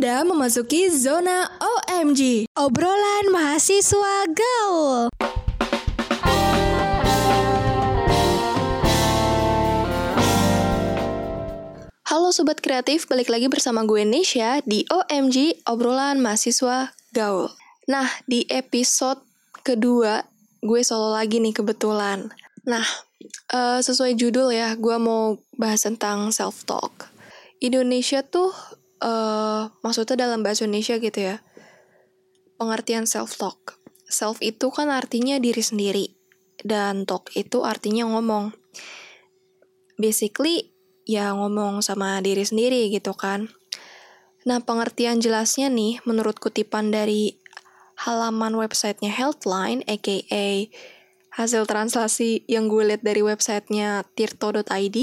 Anda memasuki zona OMG. Obrolan mahasiswa gaul. Halo Sobat Kreatif, balik lagi bersama gue Nesha di OMG Obrolan Mahasiswa Gaul. Nah, di episode kedua, gue solo lagi nih kebetulan. Nah, uh, sesuai judul ya, gue mau bahas tentang self-talk. Indonesia tuh, uh, maksudnya dalam bahasa Indonesia gitu ya, pengertian self-talk. Self itu kan artinya diri sendiri, dan talk itu artinya ngomong. Basically, ya ngomong sama diri sendiri gitu kan. Nah, pengertian jelasnya nih, menurut kutipan dari halaman websitenya Healthline, aka hasil translasi yang gue lihat dari websitenya tirto.id,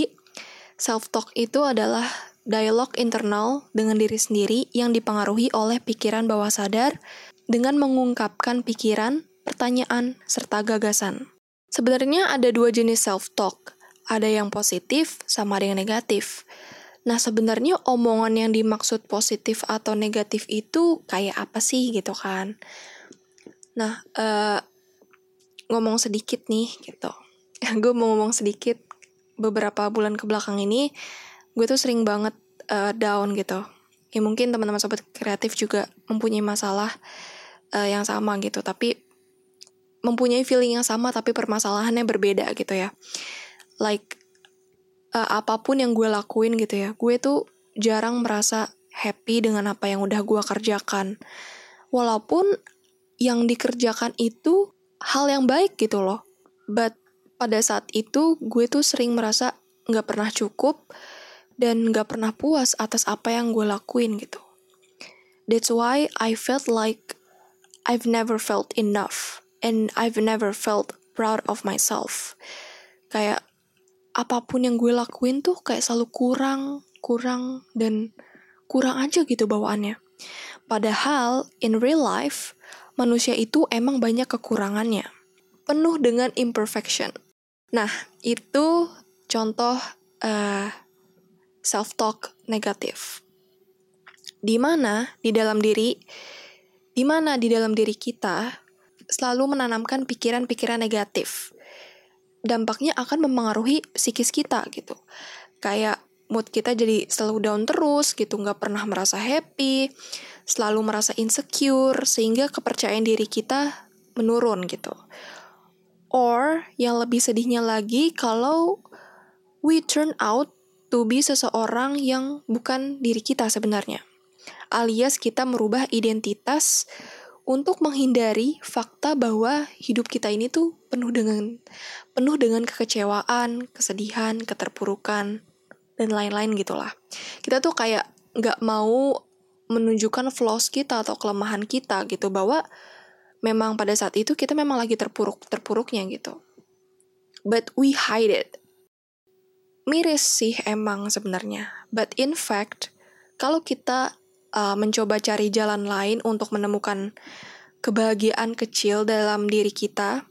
self-talk itu adalah dialog internal dengan diri sendiri yang dipengaruhi oleh pikiran bawah sadar dengan mengungkapkan pikiran, pertanyaan, serta gagasan. Sebenarnya ada dua jenis self-talk, ada yang positif sama ada yang negatif. Nah, sebenarnya omongan yang dimaksud positif atau negatif itu kayak apa sih gitu kan? Nah, uh, ngomong sedikit nih gitu. gue mau ngomong sedikit beberapa bulan ke belakang ini, gue tuh sering banget uh, down gitu. Ya mungkin teman-teman sobat kreatif juga mempunyai masalah uh, yang sama gitu, tapi mempunyai feeling yang sama tapi permasalahannya berbeda gitu ya. Like uh, apa pun yang gue lakuin gitu ya gue tuh jarang merasa happy dengan apa yang udah gue kerjakan. Walaupun yang dikerjakan itu hal yang baik gitu loh. But pada saat itu gue tuh sering merasa nggak pernah cukup dan nggak pernah puas atas apa yang gue lakuin gitu that's why I felt like I've never felt enough and I've never felt proud of myself kayak apa pun yang gue lakuin tuh kayak selalu kurang, kurang, dan kurang aja gitu bawaannya. Padahal, in real life, manusia itu emang banyak kekurangannya. Penuh dengan imperfection. Nah, itu contoh uh, self-talk negatif. Di mana di dalam diri, di mana di dalam diri kita selalu menanamkan pikiran-pikiran negatif dampaknya akan mempengaruhi psikis kita gitu. Kayak mood kita jadi selalu down terus gitu, nggak pernah merasa happy, selalu merasa insecure, sehingga kepercayaan diri kita menurun gitu. Or yang lebih sedihnya lagi kalau we turn out to be seseorang yang bukan diri kita sebenarnya. Alias kita merubah identitas untuk menghindari fakta bahwa hidup kita ini tuh penuh dengan penuh dengan kekecewaan, kesedihan, keterpurukan dan lain-lain gitulah. Kita tuh kayak nggak mau menunjukkan flaws kita atau kelemahan kita gitu bahwa memang pada saat itu kita memang lagi terpuruk terpuruknya gitu. But we hide it. Miris sih emang sebenarnya. But in fact, kalau kita uh, mencoba cari jalan lain untuk menemukan kebahagiaan kecil dalam diri kita,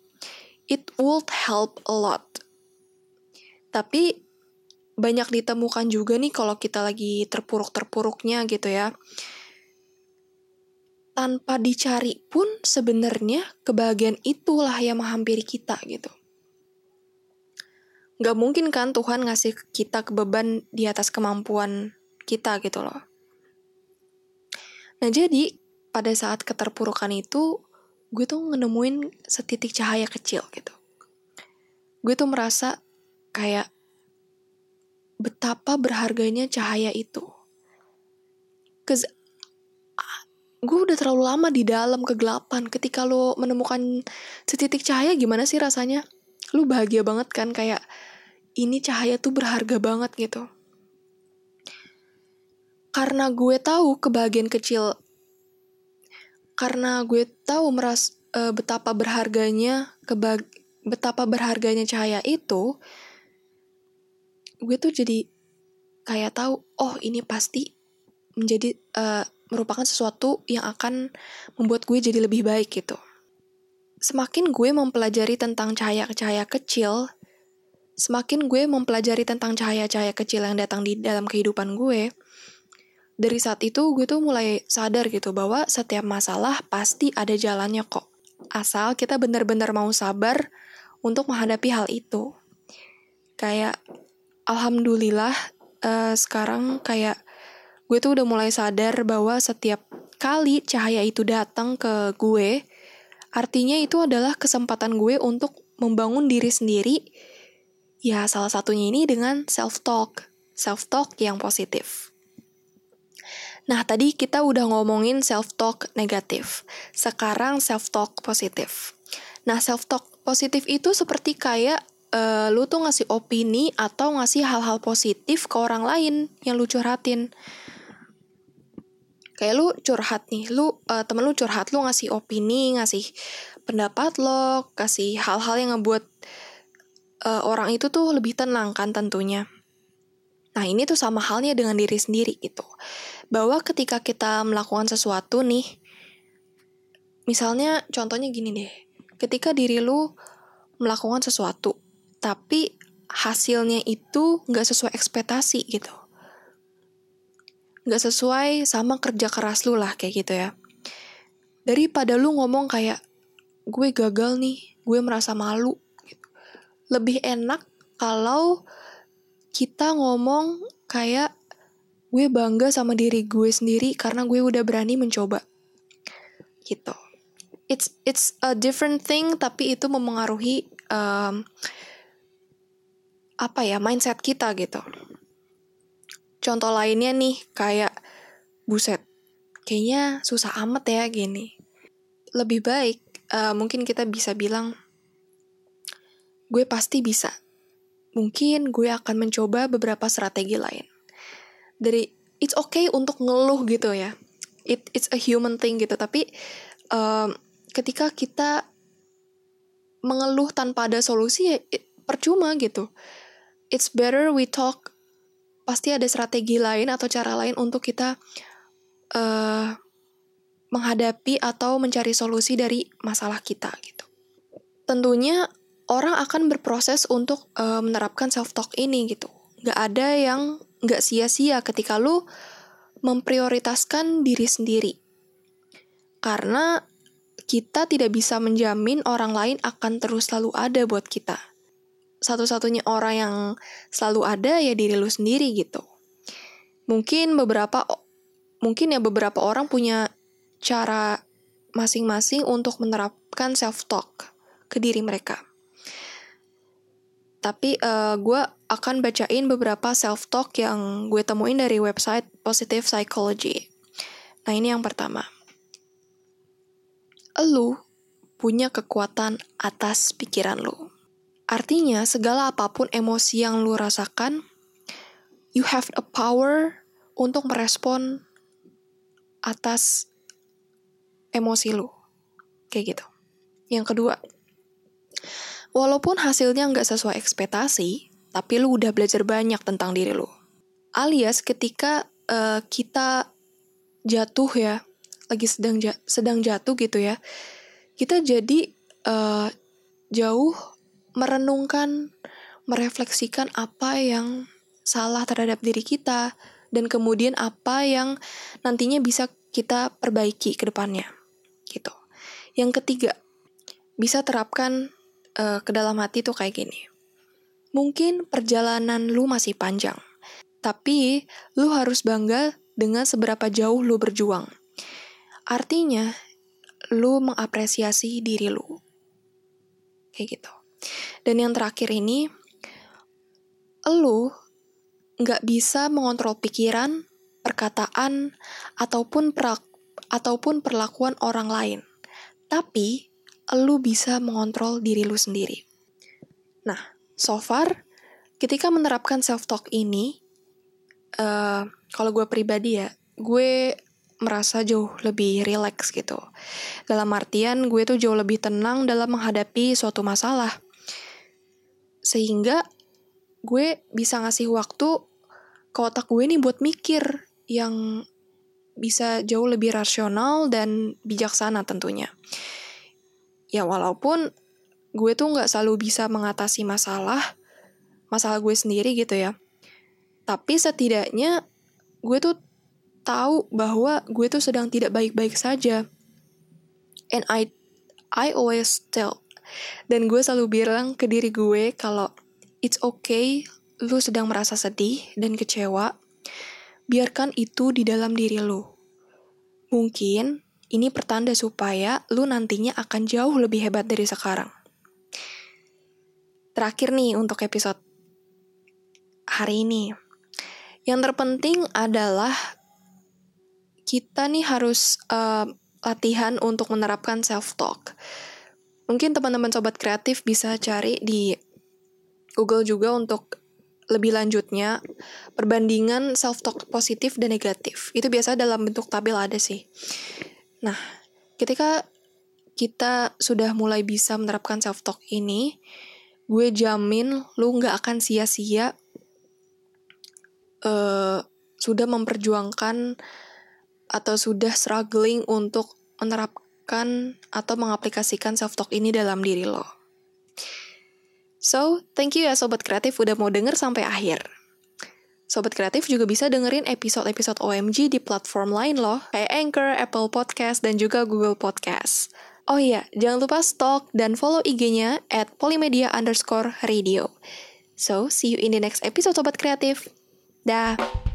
it would help a lot. Tapi banyak ditemukan juga nih kalau kita lagi terpuruk-terpuruknya gitu ya. Tanpa dicari pun sebenarnya kebahagiaan itulah yang menghampiri kita gitu. Gak mungkin kan Tuhan ngasih kita kebeban di atas kemampuan kita gitu loh. Nah jadi pada saat keterpurukan itu gue tuh nemuin setitik cahaya kecil gitu. Gue tuh merasa kayak betapa berharganya cahaya itu. Cause gue udah terlalu lama di dalam kegelapan. Ketika lo menemukan setitik cahaya gimana sih rasanya? Lo bahagia banget kan kayak ini cahaya tuh berharga banget gitu. Karena gue tahu kebahagiaan kecil karena gue tahu meras uh, betapa berharganya kebag betapa berharganya cahaya itu gue tuh jadi kayak tahu oh ini pasti menjadi uh, merupakan sesuatu yang akan membuat gue jadi lebih baik gitu semakin gue mempelajari tentang cahaya-cahaya kecil semakin gue mempelajari tentang cahaya-cahaya kecil yang datang di dalam kehidupan gue dari saat itu gue tuh mulai sadar gitu bahwa setiap masalah pasti ada jalannya kok. Asal kita benar-benar mau sabar untuk menghadapi hal itu. Kayak alhamdulillah uh, sekarang kayak gue tuh udah mulai sadar bahwa setiap kali cahaya itu datang ke gue, artinya itu adalah kesempatan gue untuk membangun diri sendiri. Ya, salah satunya ini dengan self-talk. Self-talk yang positif. Nah, tadi kita udah ngomongin self-talk negatif. Sekarang self-talk positif. Nah, self-talk positif itu seperti kayak uh, lu tuh ngasih opini atau ngasih hal-hal positif ke orang lain yang lu curhatin. Kayak lu curhat nih, lu uh, temen lu curhat, lu ngasih opini, ngasih pendapat lo, kasih hal-hal yang ngebuat uh, orang itu tuh lebih tenang kan tentunya. Nah, ini tuh sama halnya dengan diri sendiri gitu. Bahwa ketika kita melakukan sesuatu nih, misalnya contohnya gini deh, ketika diri lu melakukan sesuatu, tapi hasilnya itu nggak sesuai ekspektasi gitu. Nggak sesuai sama kerja keras lu lah kayak gitu ya. Daripada lu ngomong kayak, gue gagal nih, gue merasa malu. Gitu. Lebih enak kalau kita ngomong kayak gue bangga sama diri gue sendiri karena gue udah berani mencoba gitu it's it's a different thing tapi itu memengaruhi um, apa ya mindset kita gitu contoh lainnya nih kayak buset kayaknya susah amat ya gini lebih baik uh, mungkin kita bisa bilang gue pasti bisa mungkin gue akan mencoba beberapa strategi lain. Dari it's okay untuk ngeluh gitu ya. It it's a human thing gitu. Tapi um, ketika kita mengeluh tanpa ada solusi ya it, percuma gitu. It's better we talk. Pasti ada strategi lain atau cara lain untuk kita uh, menghadapi atau mencari solusi dari masalah kita gitu. Tentunya orang akan berproses untuk uh, menerapkan self talk ini gitu. Gak ada yang gak sia-sia ketika lu memprioritaskan diri sendiri. Karena kita tidak bisa menjamin orang lain akan terus selalu ada buat kita. Satu-satunya orang yang selalu ada ya diri lu sendiri gitu. Mungkin beberapa mungkin ya beberapa orang punya cara masing-masing untuk menerapkan self talk ke diri mereka. Tapi uh, gue akan bacain beberapa self-talk yang gue temuin dari website Positive Psychology. Nah ini yang pertama. Lu punya kekuatan atas pikiran lu. Artinya segala apa pun emosi yang lu rasakan, you have a power untuk merespon atas emosi lu. Kayak gitu. Yang kedua, Walaupun hasilnya nggak sesuai ekspektasi, tapi lu udah belajar banyak tentang diri lu. Alias ketika uh, kita jatuh ya, lagi sedang ja sedang jatuh gitu ya, kita jadi uh, jauh merenungkan, merefleksikan apa yang salah terhadap diri kita, dan kemudian apa yang nantinya bisa kita perbaiki ke depannya. Gitu. Yang ketiga, bisa terapkan uh, ke dalam hati tuh kayak gini. Mungkin perjalanan lu masih panjang, tapi lu harus bangga dengan seberapa jauh lu berjuang. Artinya, lu mengapresiasi diri lu. Kayak gitu. Dan yang terakhir ini, lu nggak bisa mengontrol pikiran, perkataan, ataupun perak, ataupun perlakuan orang lain. Tapi, lu bisa mengontrol diri lu sendiri. Nah, so far, ketika menerapkan self-talk ini, uh, kalau gue pribadi ya, gue merasa jauh lebih rileks gitu. Dalam artian, gue tuh jauh lebih tenang dalam menghadapi suatu masalah. Sehingga gue bisa ngasih waktu ke otak gue nih buat mikir yang bisa jauh lebih rasional dan bijaksana tentunya ya walaupun gue tuh nggak selalu bisa mengatasi masalah masalah gue sendiri gitu ya tapi setidaknya gue tuh tahu bahwa gue tuh sedang tidak baik-baik saja. And I I always tell dan gue selalu bilang ke diri gue kalau it's okay lu sedang merasa sedih dan kecewa. Biarkan itu di dalam diri lu. Mungkin ini pertanda supaya lu nantinya akan jauh lebih hebat dari sekarang. Terakhir nih untuk episode hari ini. Yang terpenting adalah kita nih harus uh, latihan untuk menerapkan self-talk. Mungkin teman-teman sobat kreatif bisa cari di Google juga untuk lebih lanjutnya perbandingan self-talk positif dan negatif. Itu biasa dalam bentuk tabel ada sih. Nah, ketika kita sudah mulai bisa menerapkan self-talk ini, gue jamin lu nggak akan sia-sia uh, sudah memperjuangkan atau sudah struggling untuk menerapkan atau mengaplikasikan self-talk ini dalam diri lo. So, thank you ya Sobat Kreatif udah mau denger sampai akhir. Sobat Kreatif juga bisa dengerin episode-episode OMG di platform lain loh, kayak Anchor, Apple Podcast, dan juga Google Podcast. Oh iya, jangan lupa stalk dan follow IG-nya at polymedia underscore radio. So, see you in the next episode Sobat Kreatif. Dah.